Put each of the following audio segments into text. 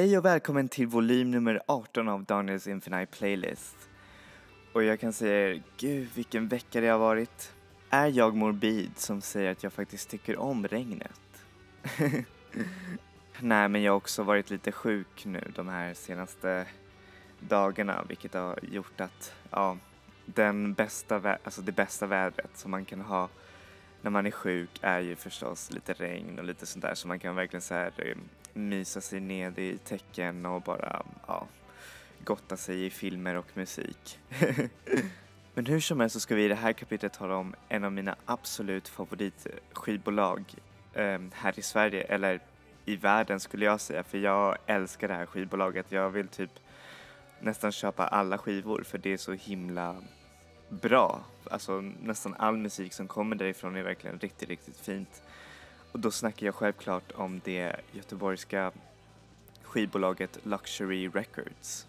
Hej och välkommen till volym nummer 18 av Daniels Infinite Playlist. Och jag kan säga er, gud vilken vecka det har varit. Är jag morbid som säger att jag faktiskt tycker om regnet? Nej, men jag har också varit lite sjuk nu de här senaste dagarna, vilket har gjort att, ja, den bästa, alltså det bästa vädret som man kan ha när man är sjuk är ju förstås lite regn och lite sånt där så man kan verkligen så här eh, mysa sig ned i tecken och bara, ja, gotta sig i filmer och musik. Men hur som helst så ska vi i det här kapitlet tala om en av mina absolut favoritskivbolag eh, här i Sverige, eller i världen skulle jag säga, för jag älskar det här skivbolaget. Jag vill typ nästan köpa alla skivor för det är så himla bra. Alltså nästan all musik som kommer därifrån är verkligen riktigt, riktigt fint. Och då snackar jag självklart om det göteborgska skivbolaget Luxury Records.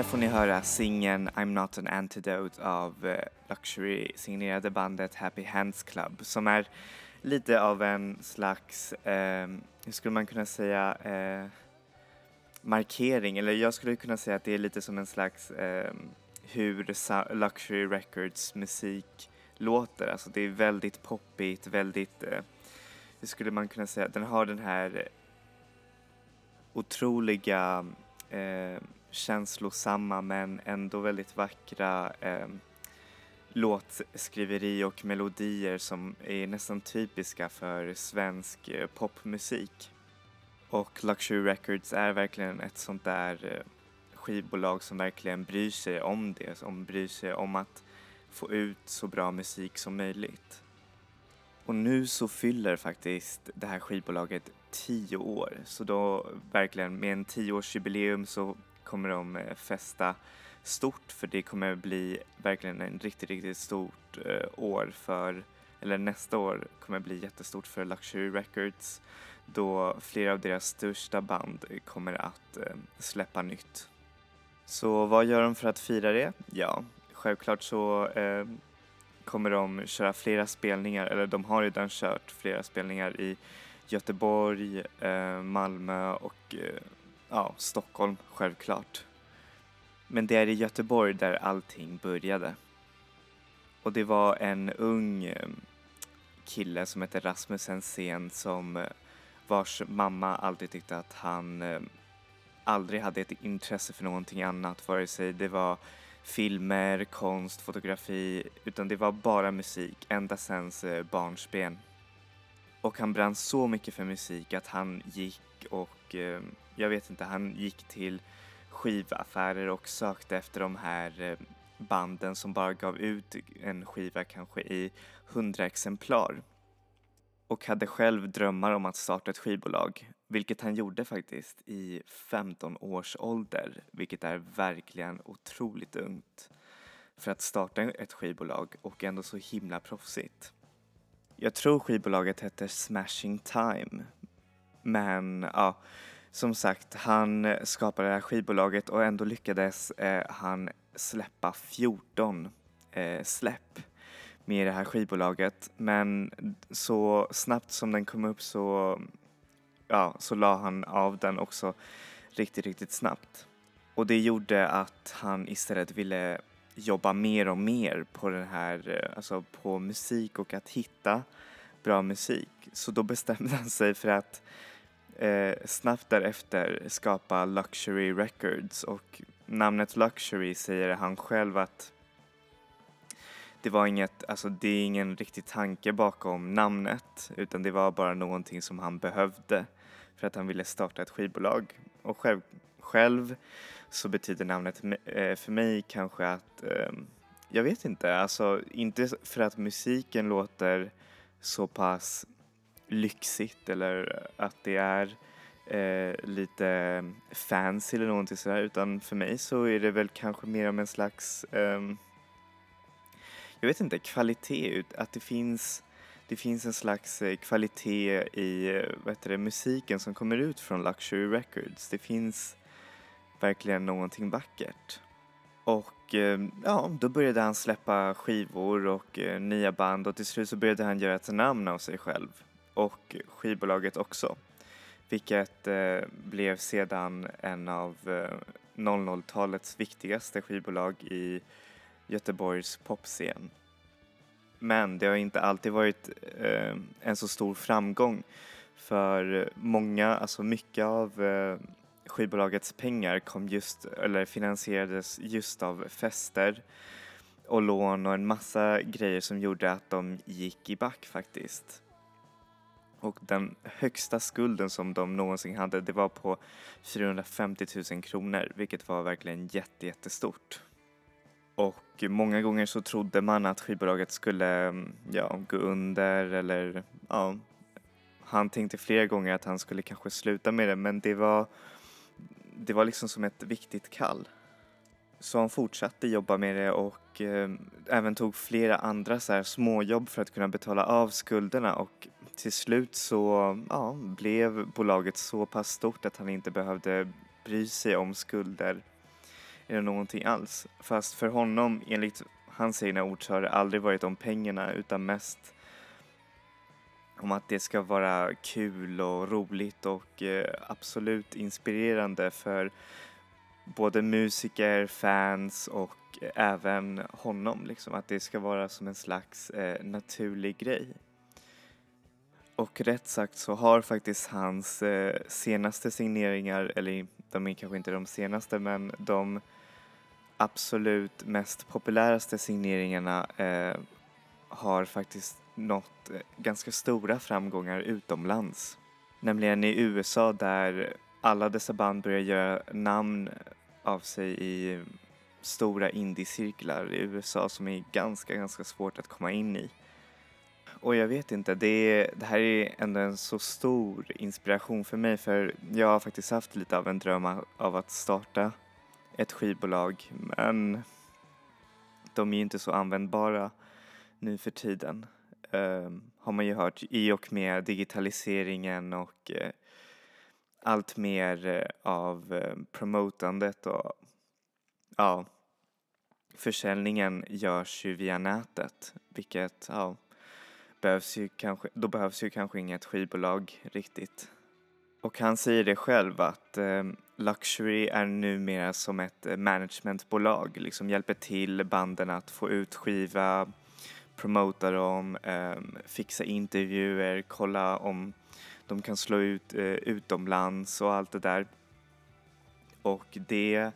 Här får ni höra singeln I'm not an antidote av eh, Luxury signerade bandet Happy Hands Club som är lite av en slags, eh, hur skulle man kunna säga, eh, markering eller jag skulle kunna säga att det är lite som en slags eh, hur Luxury Records musik låter. Alltså det är väldigt poppigt, väldigt, eh, hur skulle man kunna säga, den har den här otroliga eh, känslosamma men ändå väldigt vackra eh, låtskriveri och melodier som är nästan typiska för svensk eh, popmusik. Och Luxury Records är verkligen ett sånt där eh, skivbolag som verkligen bryr sig om det, som bryr sig om att få ut så bra musik som möjligt. Och nu så fyller faktiskt det här skivbolaget tio år, så då verkligen med en tioårsjubileum så kommer de eh, fästa festa stort för det kommer bli verkligen en riktigt, riktigt stort eh, år för, eller nästa år kommer bli jättestort för Luxury Records då flera av deras största band kommer att eh, släppa nytt. Så vad gör de för att fira det? Ja, självklart så eh, kommer de köra flera spelningar, eller de har redan kört flera spelningar i Göteborg, eh, Malmö och eh, ja, Stockholm självklart. Men det är i Göteborg där allting började. Och det var en ung eh, kille som hette Rasmus Hensén som eh, vars mamma alltid tyckte att han eh, aldrig hade ett intresse för någonting annat, vare sig det var filmer, konst, fotografi, utan det var bara musik ända sedan barnsben. Och han brann så mycket för musik att han gick och, eh, jag vet inte, han gick till skivaffärer och sökte efter de här eh, banden som bara gav ut en skiva kanske i hundra exemplar. Och hade själv drömmar om att starta ett skivbolag, vilket han gjorde faktiskt i 15 års ålder, vilket är verkligen otroligt ungt för att starta ett skivbolag och ändå så himla proffsigt. Jag tror skivbolaget hette Smashing Time. Men ja, som sagt, han eh, skapade det här skivbolaget och ändå lyckades eh, han släppa 14 eh, släpp med det här skivbolaget. Men så snabbt som den kom upp så, ja, så la han av den också riktigt, riktigt snabbt. Och det gjorde att han istället ville jobba mer och mer på den här, eh, alltså på musik och att hitta bra musik. Så då bestämde han sig för att eh, snabbt därefter skapa Luxury Records och namnet Luxury säger han själv att det var inget, alltså det är ingen riktig tanke bakom namnet utan det var bara någonting som han behövde för att han ville starta ett skivbolag. Och själv, själv så betyder namnet eh, för mig kanske att, eh, jag vet inte, alltså inte för att musiken låter så pass lyxigt eller att det är eh, lite fancy eller någonting sådär utan för mig så är det väl kanske mer om en slags, eh, jag vet inte, kvalitet, att det finns det finns en slags eh, kvalitet i vad heter det, musiken som kommer ut från Luxury Records. Det finns verkligen någonting vackert. Och ehm, ja, då började han släppa skivor och eh, nya band och till slut så började han göra ett namn av sig själv och skivbolaget också. Vilket eh, blev sedan en av eh, 00-talets viktigaste skivbolag i Göteborgs popscen. Men det har inte alltid varit eh, en så stor framgång för många, alltså mycket av eh, skivbolagets pengar kom just, eller finansierades just av fester och lån och en massa grejer som gjorde att de gick i back faktiskt. Och den högsta skulden som de någonsin hade det var på 450 000 kronor vilket var verkligen jätte, jättestort. Och många gånger så trodde man att skivbolaget skulle mm, ja, gå under eller ja, han tänkte flera gånger att han skulle kanske sluta med det men det var, det var liksom som ett viktigt kall. Så han fortsatte jobba med det och eh, även tog flera andra så här småjobb för att kunna betala av skulderna och till slut så ja, blev bolaget så pass stort att han inte behövde bry sig om skulder eller någonting alls. Fast för honom, enligt hans egna ord, så har det aldrig varit om pengarna utan mest om att det ska vara kul och roligt och eh, absolut inspirerande för både musiker, fans och eh, även honom. Liksom. Att det ska vara som en slags eh, naturlig grej. Och rätt sagt så har faktiskt hans eh, senaste signeringar, eller de är kanske inte de senaste, men de absolut mest populäraste signeringarna eh, har faktiskt nått eh, ganska stora framgångar utomlands. Nämligen i USA där alla dessa band börjar göra namn av sig i stora indiecirklar i USA som är ganska, ganska svårt att komma in i. Och jag vet inte, det, det här är ändå en så stor inspiration för mig för jag har faktiskt haft lite av en dröm av att starta ett skivbolag men de är ju inte så användbara nu för tiden. Um, har man ju hört i och med digitaliseringen och uh, allt mer uh, av uh, promotandet och ja, försäljningen görs ju via nätet vilket ja, behövs ju kanske, då behövs ju kanske inget skivbolag riktigt. Och han säger det själv att eh, Luxury är numera som ett eh, managementbolag, liksom hjälper till banden att få ut skiva, promota dem, eh, fixa intervjuer, kolla om de kan slå ut eh, utomlands och allt det där. Och det,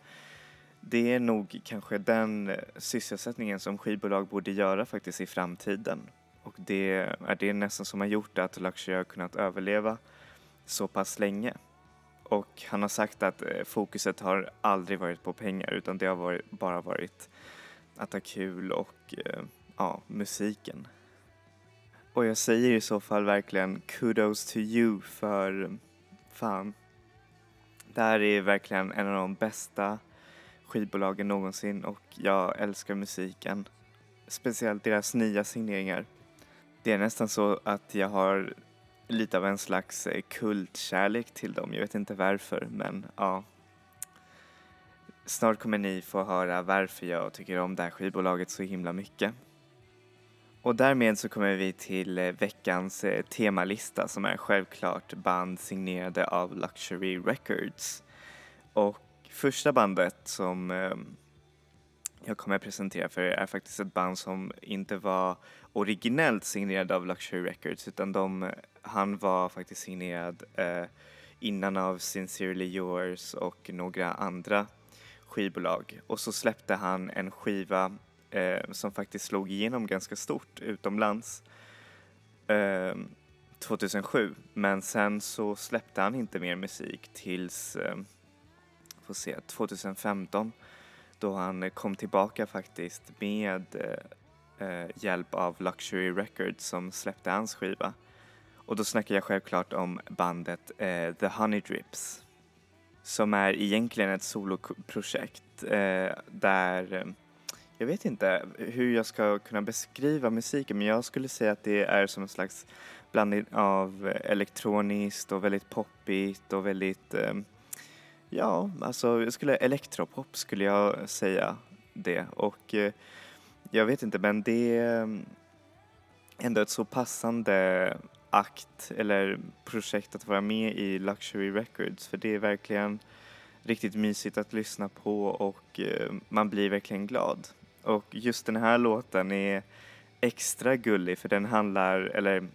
det är nog kanske den eh, sysselsättningen som skivbolag borde göra faktiskt i framtiden. Och det är det nästan som har gjort att Luxury har kunnat överleva så pass länge. Och han har sagt att eh, fokuset har aldrig varit på pengar utan det har varit, bara varit att ha kul och eh, ja, musiken. Och jag säger i så fall verkligen kudos to you för fan. Det här är verkligen en av de bästa skivbolagen någonsin och jag älskar musiken. Speciellt deras nya signeringar. Det är nästan så att jag har lite av en slags eh, kultkärlek till dem. Jag vet inte varför, men ja. Snart kommer ni få höra varför jag tycker om det här skivbolaget så himla mycket. Och därmed så kommer vi till eh, veckans eh, temalista som är självklart band signerade av Luxury Records. Och första bandet som ehm, jag kommer att presentera för er är faktiskt ett band som inte var originellt signerad av Luxury Records utan de, han var faktiskt signerad eh, innan av Sincerely Yours och några andra skivbolag. Och så släppte han en skiva eh, som faktiskt slog igenom ganska stort utomlands eh, 2007 men sen så släppte han inte mer musik tills eh, får se, 2015 då han kom tillbaka faktiskt med eh, eh, hjälp av Luxury Records som släppte hans skiva. Och då snackar jag självklart om bandet eh, The Honey Drips som är egentligen ett soloprojekt eh, där eh, jag vet inte hur jag ska kunna beskriva musiken men jag skulle säga att det är som en slags blandning av eh, elektroniskt och väldigt poppigt och väldigt eh, ja, alltså jag skulle elektropop skulle jag säga det och eh, jag vet inte men det är eh, ändå ett så passande akt eller projekt att vara med i Luxury Records för det är verkligen riktigt mysigt att lyssna på och eh, man blir verkligen glad. Och just den här låten är extra gullig för den handlar, eller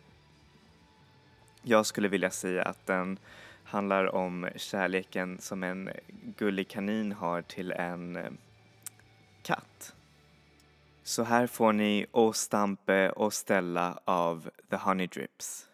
jag skulle vilja säga att den handlar om kärleken som en gullig kanin har till en eh, katt. Så här får ni Å Stampe och Stella av The Honey Drips.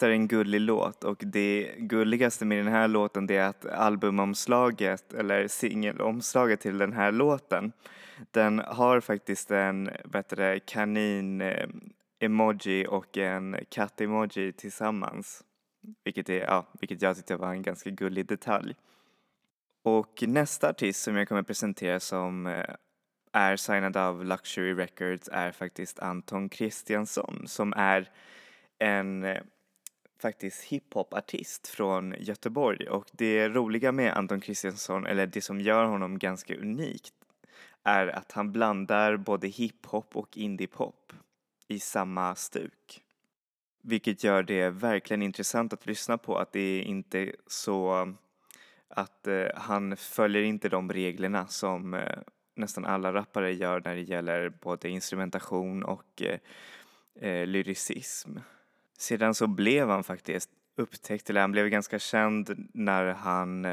Visst är det en gullig låt och det gulligaste med den här låten det är att albumomslaget eller singelomslaget till den här låten den har faktiskt en bättre kanin eh, emoji och en katt-emoji tillsammans. Vilket, är, ja, vilket jag tyckte var en ganska gullig detalj. Och nästa artist som jag kommer presentera som eh, är signad av Luxury Records är faktiskt Anton Kristiansson som är en eh, faktiskt hiphop-artist från Göteborg och det roliga med Anton Kristiansson, eller det som gör honom ganska unikt, är att han blandar både hiphop och indiepop i samma stuk. Vilket gör det verkligen intressant att lyssna på, att det är inte så att eh, han följer inte de reglerna som eh, nästan alla rappare gör när det gäller både instrumentation och eh, eh, lyricism. Sedan så blev han faktiskt upptäckt, eller han blev ganska känd när han,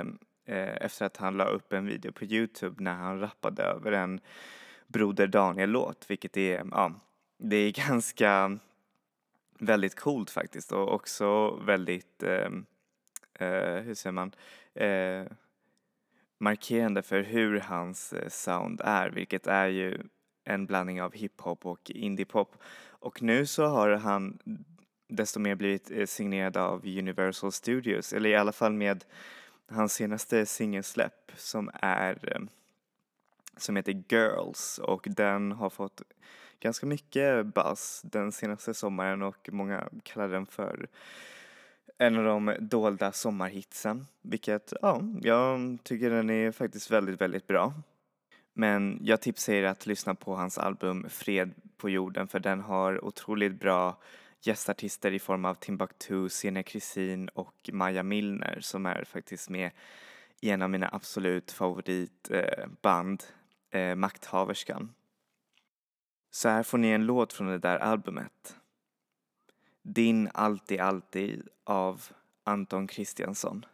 eh, efter att han la upp en video på Youtube när han rappade över en Broder Daniel-låt, vilket är, ja, det är ganska väldigt coolt faktiskt och också väldigt, eh, eh, hur säger man, eh, markerande för hur hans eh, sound är, vilket är ju en blandning av hiphop och indiepop. Och nu så har han desto mer blivit eh, signerad av Universal Studios, eller i alla fall med hans senaste singelsläpp som är eh, som heter Girls och den har fått ganska mycket buzz den senaste sommaren och många kallar den för en av de dolda sommarhitsen, vilket ja, jag tycker den är faktiskt väldigt, väldigt bra. Men jag tipsar er att lyssna på hans album Fred på jorden för den har otroligt bra gästartister i form av Timbuktu, Sene Kristin och Maja Milner som är faktiskt med i en av mina absolut favoritband, eh, Makthaverskan. Så här får ni en låt från det där albumet. Din Alltid Alltid av Anton Kristiansson.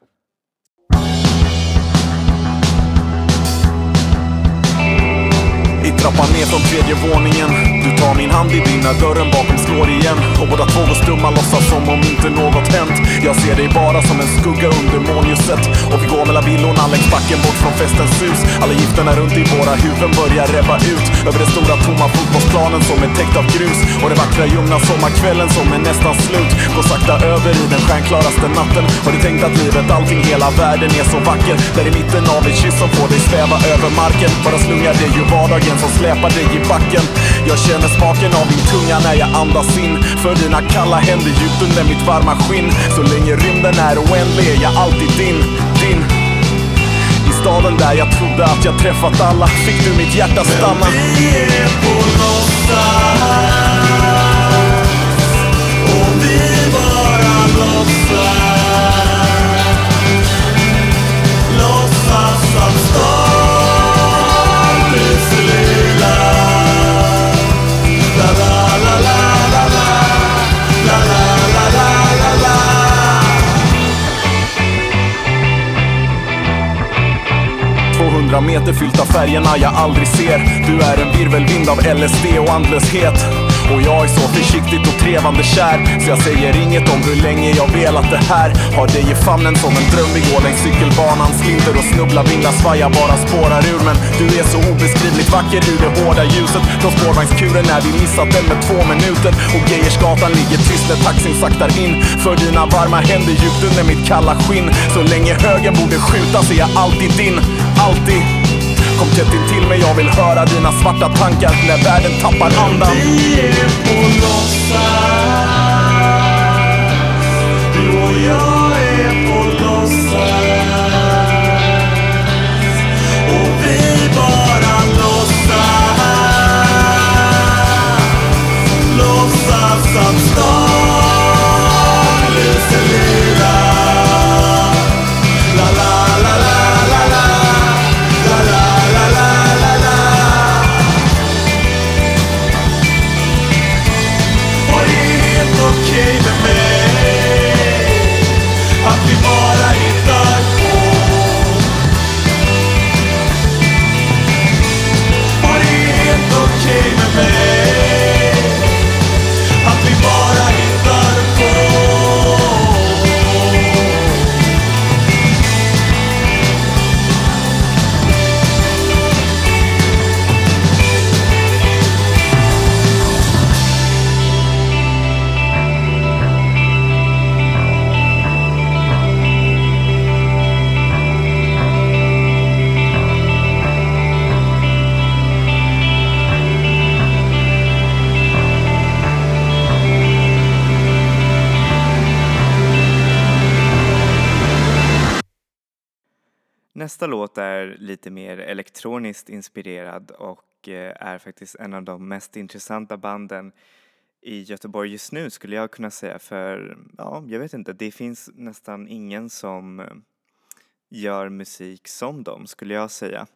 Trappan ner från tredje våningen. Du tar min hand i din när dörren bakom slår igen. Och båda två går stumma, låtsas som om inte något hänt. Jag ser dig bara som en skugga under månljuset Och vi går mellan villorna längs backen bort från festens hus. Alla gifterna runt i våra huvuden börjar rebba ut. Över den stora tomma fotbollsplanen som är täckt av grus. Och den vackra ljumna sommarkvällen som är nästan slut. Går sakta över i den stjärnklaraste natten. Har du tänkt att livet, allting, hela världen är så vacker? Där i mitten av en kyss som får dig sväva över marken. Bara slungar det ju vardagen som släpar dig i backen. Jag känner smaken av din tunga när jag andas in. För dina kalla händer djupt under mitt varma skinn. Så länge rymden är oändlig är jag alltid din, din. I staden där jag trodde att jag träffat alla Fick du mitt hjärta stanna. Men vi är på någonstans. 200 meter fyllt av färgerna jag aldrig ser. Du är en virvelvind av LSD och andlöshet. Och jag är så försiktigt och trevande kär Så jag säger inget om hur länge jag velat det här. Har dig i famnen som en dröm Vi går längs cykelbanan. Slinter och snubblar, vinglar, svajar, bara spårar ur. Men du är så obeskrivligt vacker i det hårda ljuset. Från spårvagnskuren när vi missat den med två minuter. Och Geijersgatan ligger tyst när taxin saktar in. För dina varma händer djupt under mitt kalla skinn. Så länge högen borde skjuta så är jag alltid din, alltid. Kom tätt in till mig, jag vill höra dina svarta tankar när världen tappar andan. Vi är på låtsas. Du och jag. Nästa låt är lite mer elektroniskt inspirerad och eh, är faktiskt en av de mest intressanta banden i Göteborg just nu skulle jag kunna säga för, ja, jag vet inte, det finns nästan ingen som eh, gör musik som dem skulle jag säga.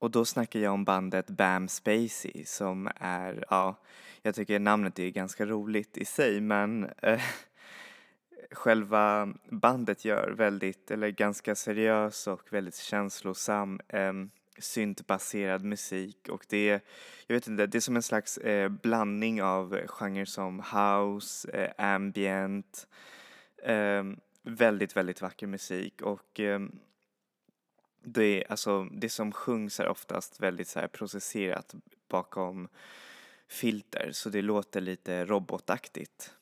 Och då snackar jag om bandet Bam Spacey som är, ja, jag tycker namnet är ganska roligt i sig men eh, själva bandet gör väldigt, eller ganska seriös och väldigt känslosam eh, syntbaserad musik. Och det är, jag vet inte, det är som en slags eh, blandning av genrer som house, eh, ambient, eh, väldigt, väldigt vacker musik. Och ehm, det, alltså, det som sjungs är oftast väldigt så här processerat bakom filter. Så det låter lite robotaktigt.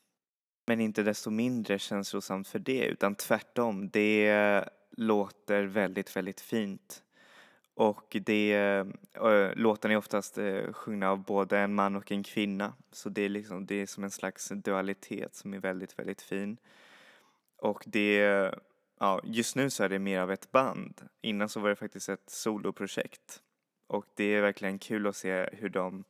Men inte desto mindre känslosamt för det utan tvärtom, det låter väldigt, väldigt fint. Och det, äh, är oftast äh, sjungna av både en man och en kvinna så det är liksom, det är som en slags dualitet som är väldigt, väldigt fin. Och det ja, just nu så är det mer av ett band. Innan så var det faktiskt ett soloprojekt. Och det är verkligen kul att se hur de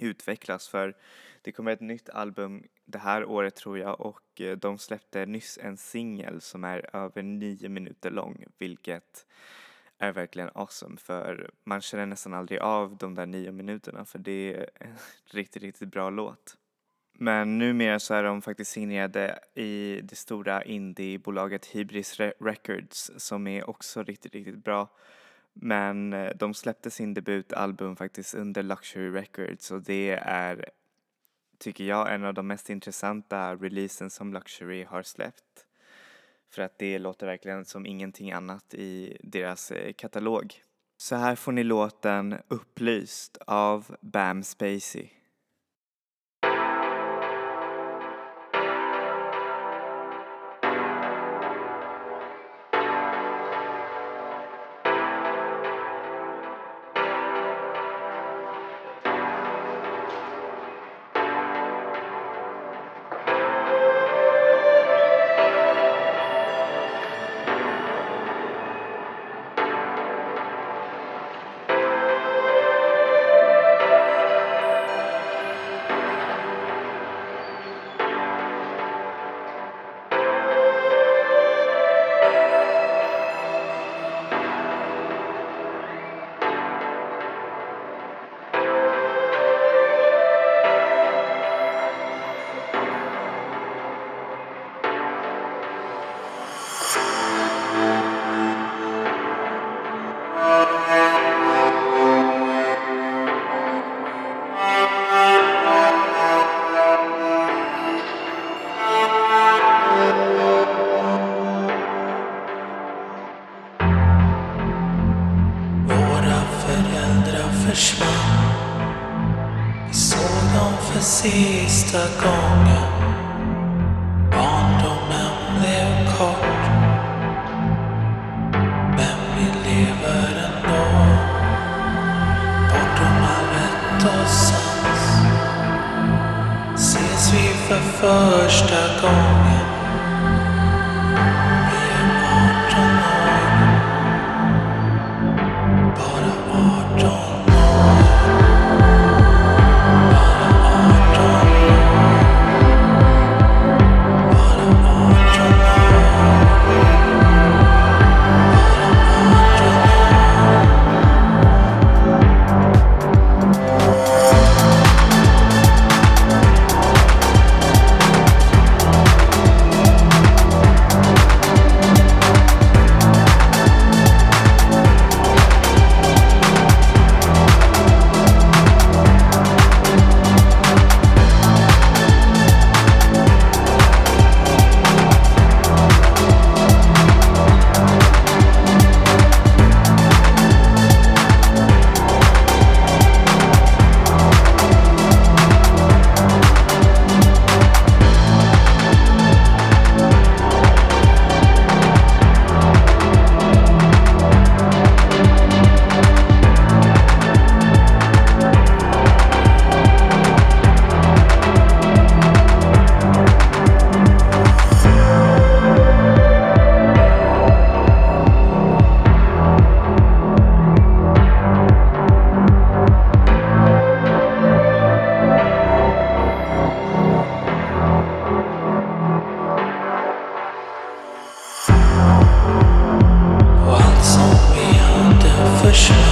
utvecklas för det kommer ett nytt album det här året tror jag och eh, de släppte nyss en singel som är över nio minuter lång vilket är verkligen awesome för man känner nästan aldrig av de där nio minuterna för det är en riktigt, riktigt bra låt. Men numera så är de faktiskt signerade i det stora indiebolaget Hybris Records som är också riktigt, riktigt bra. Men eh, de släppte sin debutalbum faktiskt under Luxury Records och det är, tycker jag, en av de mest intressanta releasen som Luxury har släppt. För att det låter verkligen som ingenting annat i deras eh, katalog. Så här får ni låten Upplyst av Bam Spacey. push.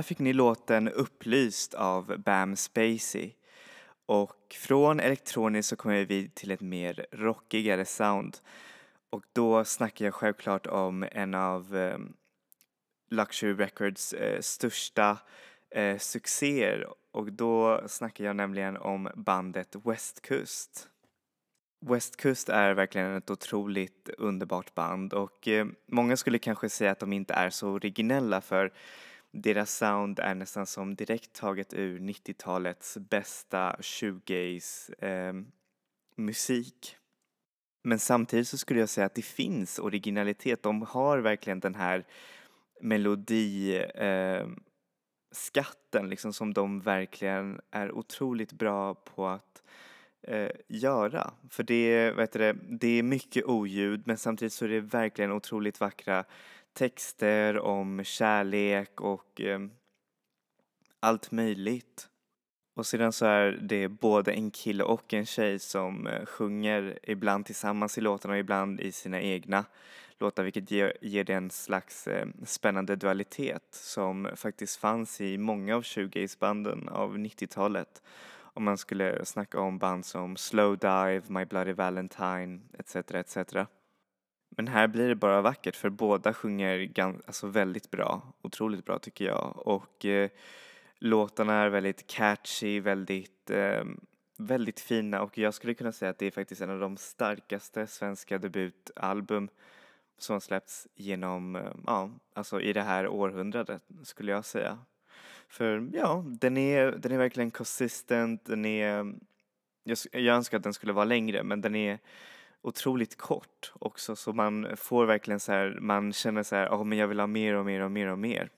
Där fick ni låten Upplyst av Bam Spacey. Och från elektroniskt så kommer vi till ett mer rockigare sound. Och då snackar jag självklart om en av eh, Luxury Records eh, största eh, succéer och då snackar jag nämligen om bandet Westkust. Westkust är verkligen ett otroligt underbart band och eh, många skulle kanske säga att de inte är så originella för deras sound är nästan som direkt taget ur 90-talets bästa shoegaze eh, musik. Men samtidigt så skulle jag säga att det finns originalitet. De har verkligen den här melodi eh, skatten liksom som de verkligen är otroligt bra på att eh, göra. För det, vet du, det är mycket oljud men samtidigt så är det verkligen otroligt vackra texter om kärlek och eh, allt möjligt. Och sedan så är det både en kille och en tjej som eh, sjunger ibland tillsammans i låtarna och ibland i sina egna låtar vilket ger, ger det en slags eh, spännande dualitet som faktiskt fanns i många av shoegaze-banden av 90-talet. Om man skulle snacka om band som Slowdive, My Bloody Valentine etc. etc. Men här blir det bara vackert för båda sjunger gan- alltså väldigt bra, otroligt bra tycker jag. Och eh, låtarna är väldigt catchy, väldigt, eh, väldigt fina och jag skulle kunna säga att det är faktiskt en av de starkaste svenska debutalbum som har släppts genom, eh, ja, alltså i det här århundradet skulle jag säga. För ja, den är, den är verkligen consistent, den är, jag, jag önskar att den skulle vara längre men den är otroligt kort också så man får verkligen så här, man känner så här, ja oh, men jag vill ha mer och mer och mer och mer.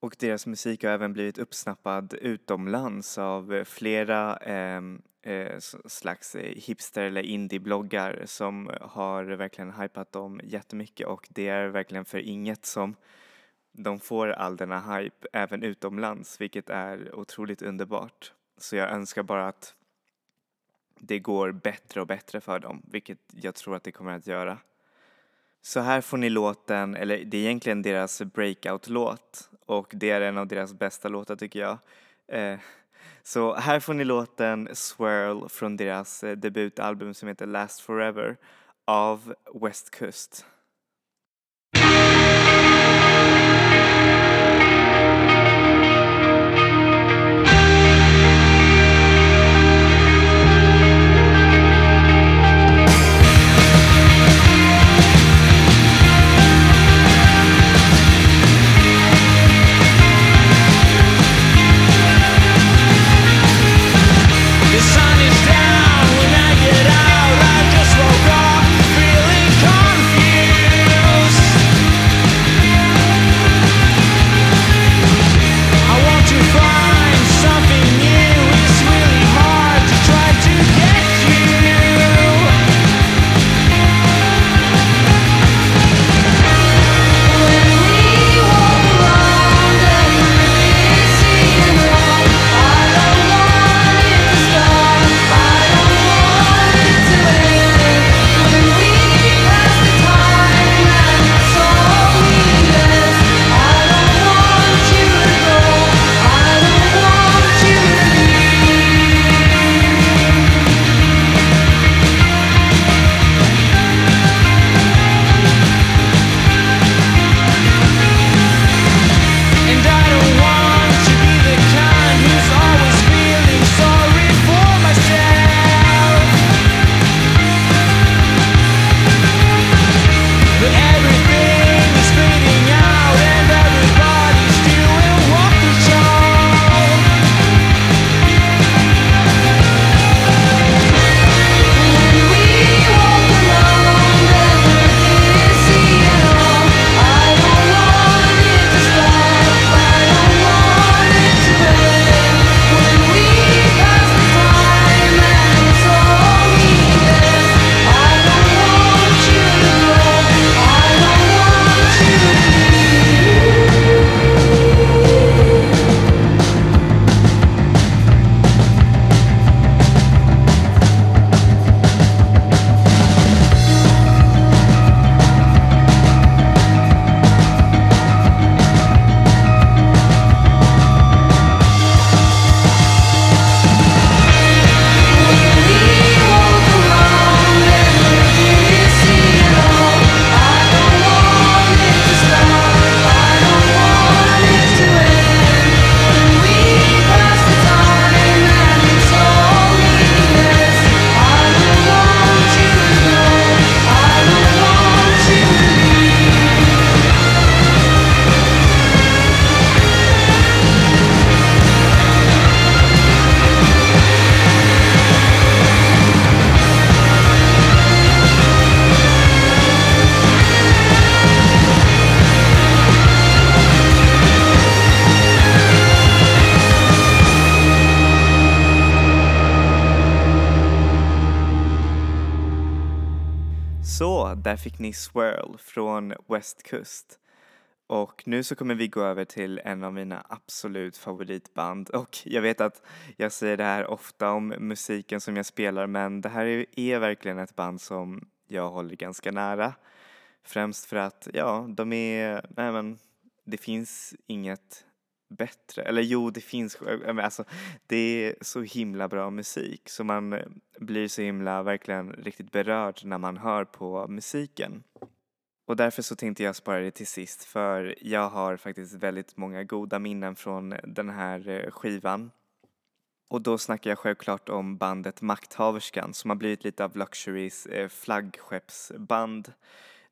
Och deras musik har även blivit uppsnappad utomlands av eh, flera ehm, eh, eh, slags hipster eller indiebloggar som har verkligen hypat dem jättemycket och det är verkligen för inget som de får all denna hype även utomlands vilket är otroligt underbart. Så jag önskar bara att det går bättre och bättre för dem, vilket jag tror att det kommer att göra. Så här får ni låten, eller det är egentligen deras breakout-låt och det är en av deras bästa låtar tycker jag. Eh, så här får ni låten Swirl från deras eh, debutalbum som heter Last Forever av Westkust. Så, där fick ni Swirl från Westkust. Och nu så kommer vi gå över till en av mina absolut favoritband och jag vet att jag säger det här ofta om musiken som jag spelar men det här är, är verkligen ett band som jag håller ganska nära. Främst för att, ja, de är, nej men, det finns inget bättre. Eller jo, det finns, eh, alltså det är så himla bra musik så man eh, blir så himla verkligen riktigt berörd när man hör på musiken. Och därför så tänkte jag spara det till sist för jag har faktiskt väldigt många goda minnen från den här eh, skivan. Och då snackar jag självklart om bandet Makthaverskan som har blivit lite av Luxurys flaggskeppsband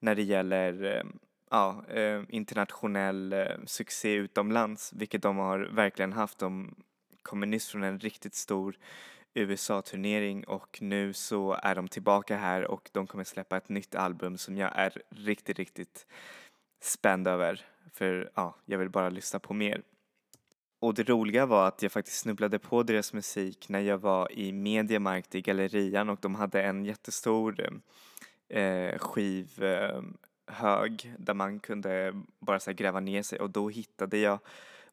när det gäller eh, internationell internationell succé utomlands, vilket de har verkligen haft. De kommer nyss från en riktigt stor USA-turnering och nu så är de tillbaka här och de kommer släppa ett nytt album som jag är riktigt, riktigt spänd över. För ja, jag vill bara lyssna på mer. Och det roliga var att jag faktiskt snubblade på deras musik när jag var i Mediamarkt i Gallerian och de hade en jättestor eh, eh hög där man kunde bara så gräva ner sig och då hittade jag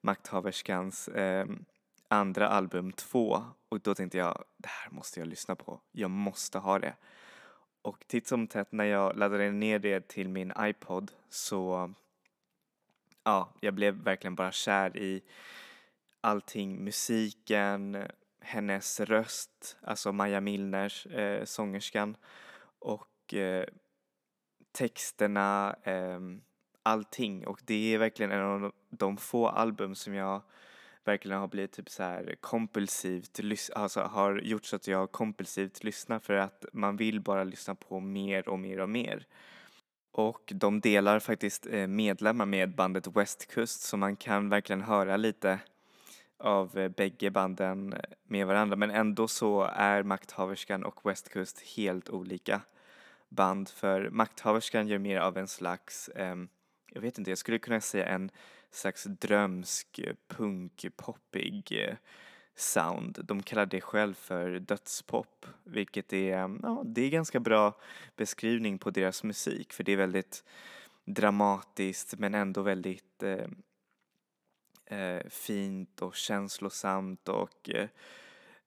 Makthaverskans eh, andra album två och då tänkte jag det här måste jag lyssna på. Jag måste ha det. Och titt som tätt när jag laddade ner det till min iPod så ja, jag blev verkligen bara kär i allting, musiken, hennes röst, alltså Maja Milners, eh, sångerskan och eh, texterna, eh, allting. Och det är verkligen en av de få album som jag verkligen har blivit typ så här kompulsivt, alltså har gjort så att jag kompulsivt lyssnar för att man vill bara lyssna på mer och mer och mer. Och de delar faktiskt eh, medlemmar med bandet Westkust så man kan verkligen höra lite av eh, bägge banden med varandra. Men ändå så är Makthaverskan och Westkust helt olika band för Makthaverskan gör mer av en slags, eh, jag vet inte, jag skulle kunna säga en slags drömsk eh, punkpoppig eh, sound. De kallar det själv för dödspop, vilket är, ehm, ja, det är ganska bra beskrivning på deras musik för det är väldigt dramatiskt men ändå väldigt eh, eh, fint och känslosamt och eh,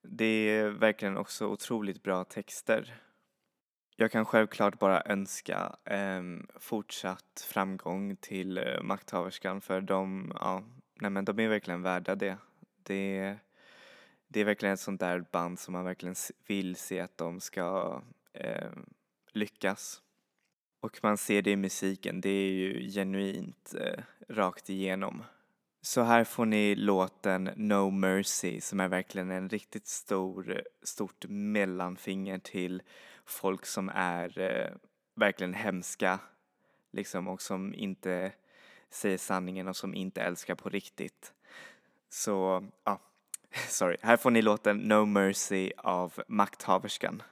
det är verkligen också otroligt bra texter. Jag kan självklart bara önska eh, fortsatt framgång till eh, makthaverskan för de, ja, nej men de är verkligen värda det. Det, det är verkligen ett sånt där band som man verkligen vill se att de ska eh, lyckas. Och man ser det i musiken, det är ju genuint eh, rakt igenom. Så här får ni låten No Mercy som är verkligen en riktigt stor, stort mellanfinger till folk som är eh, verkligen hemska liksom och som inte säger sanningen och som inte älskar på riktigt. Så, ja, sorry. Här får ni låten No Mercy av Makthaverskan.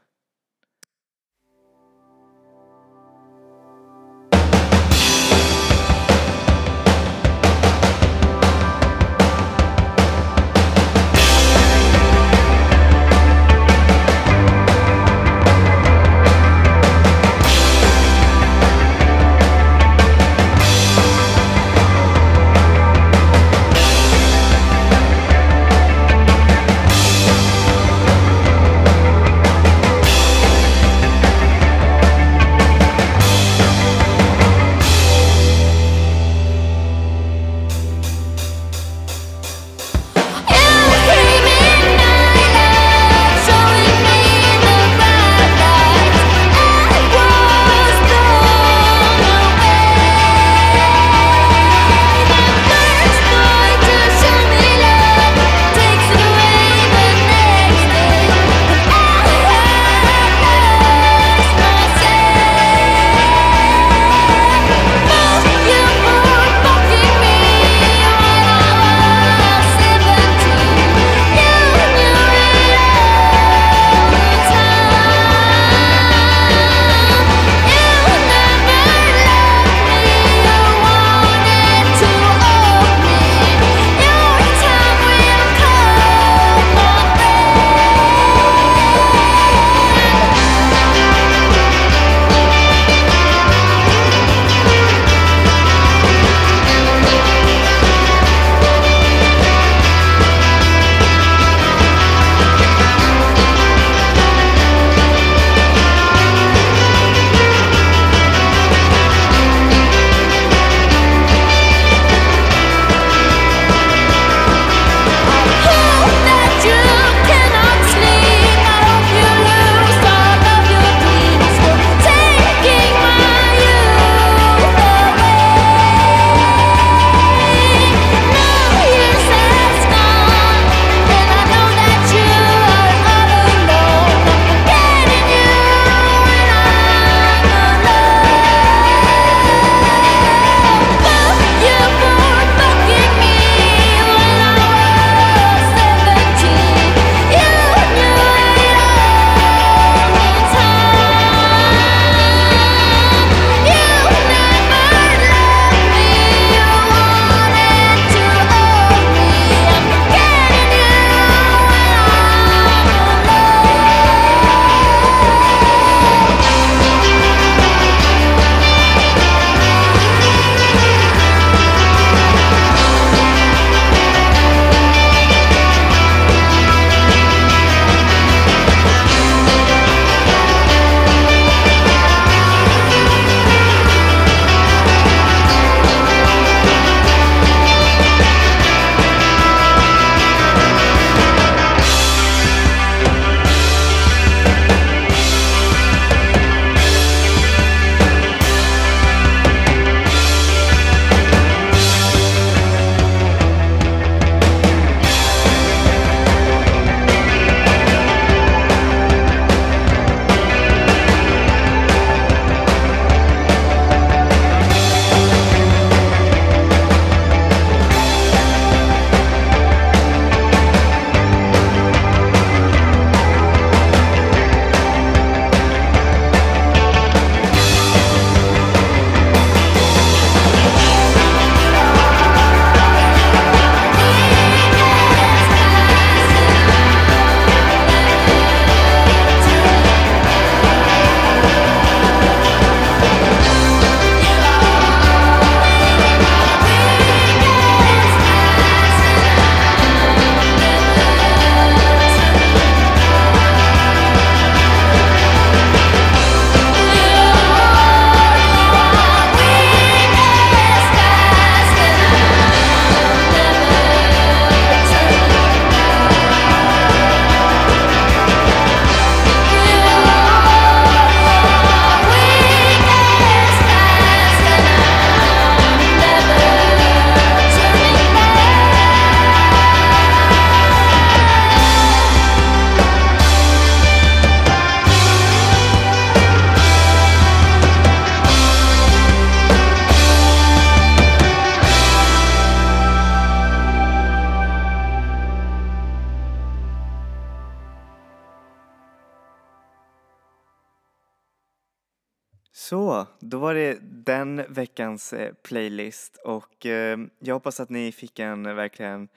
Så, då var det den veckans eh, playlist och eh, jag hoppas att ni fick en verkligen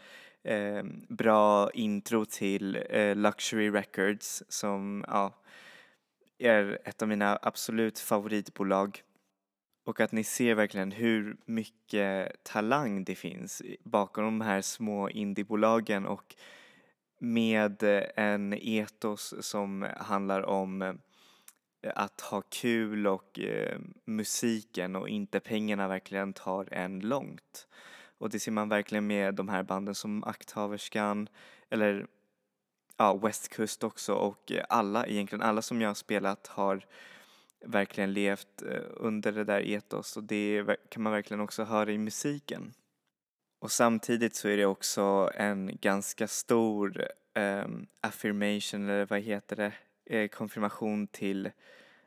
eh, bra intro till eh, Luxury Records som ja, är ett av mina absolut favoritbolag. Och att ni ser verkligen hur mycket talang det finns bakom de här små indiebolagen och med en etos som handlar om eh, att ha kul och eh, musiken och inte pengarna verkligen tar en långt. Och det ser man verkligen med de här banden som Akthaverskan eller ja, Westkust också och eh, alla, egentligen alla som jag har spelat har verkligen levt eh, under det där etos och det kan man verkligen också höra i musiken. Och samtidigt så är det också en ganska stor um, affirmation, eller vad heter det, Eh, konfirmation till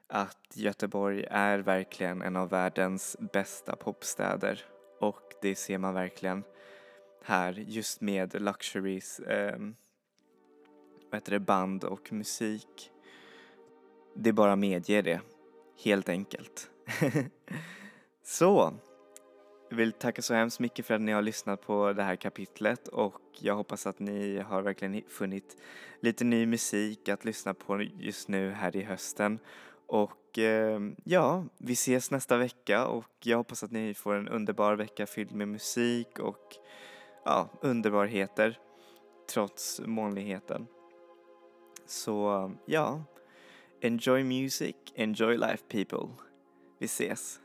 att Göteborg är verkligen en av världens bästa popstäder och det ser man verkligen här just med Luxuries eh, vad heter det, band och musik. Det bara medger det, helt enkelt. så, jag vill tacka så hemskt mycket för att ni har lyssnat på det här kapitlet och jag hoppas att ni har verkligen funnit lite ny musik att lyssna på just nu här i hösten. Och eh, ja, vi ses nästa vecka och jag hoppas att ni får en underbar vecka fylld med musik och ja, underbarheter trots molnigheten. Så ja, enjoy music, enjoy life people. Vi ses!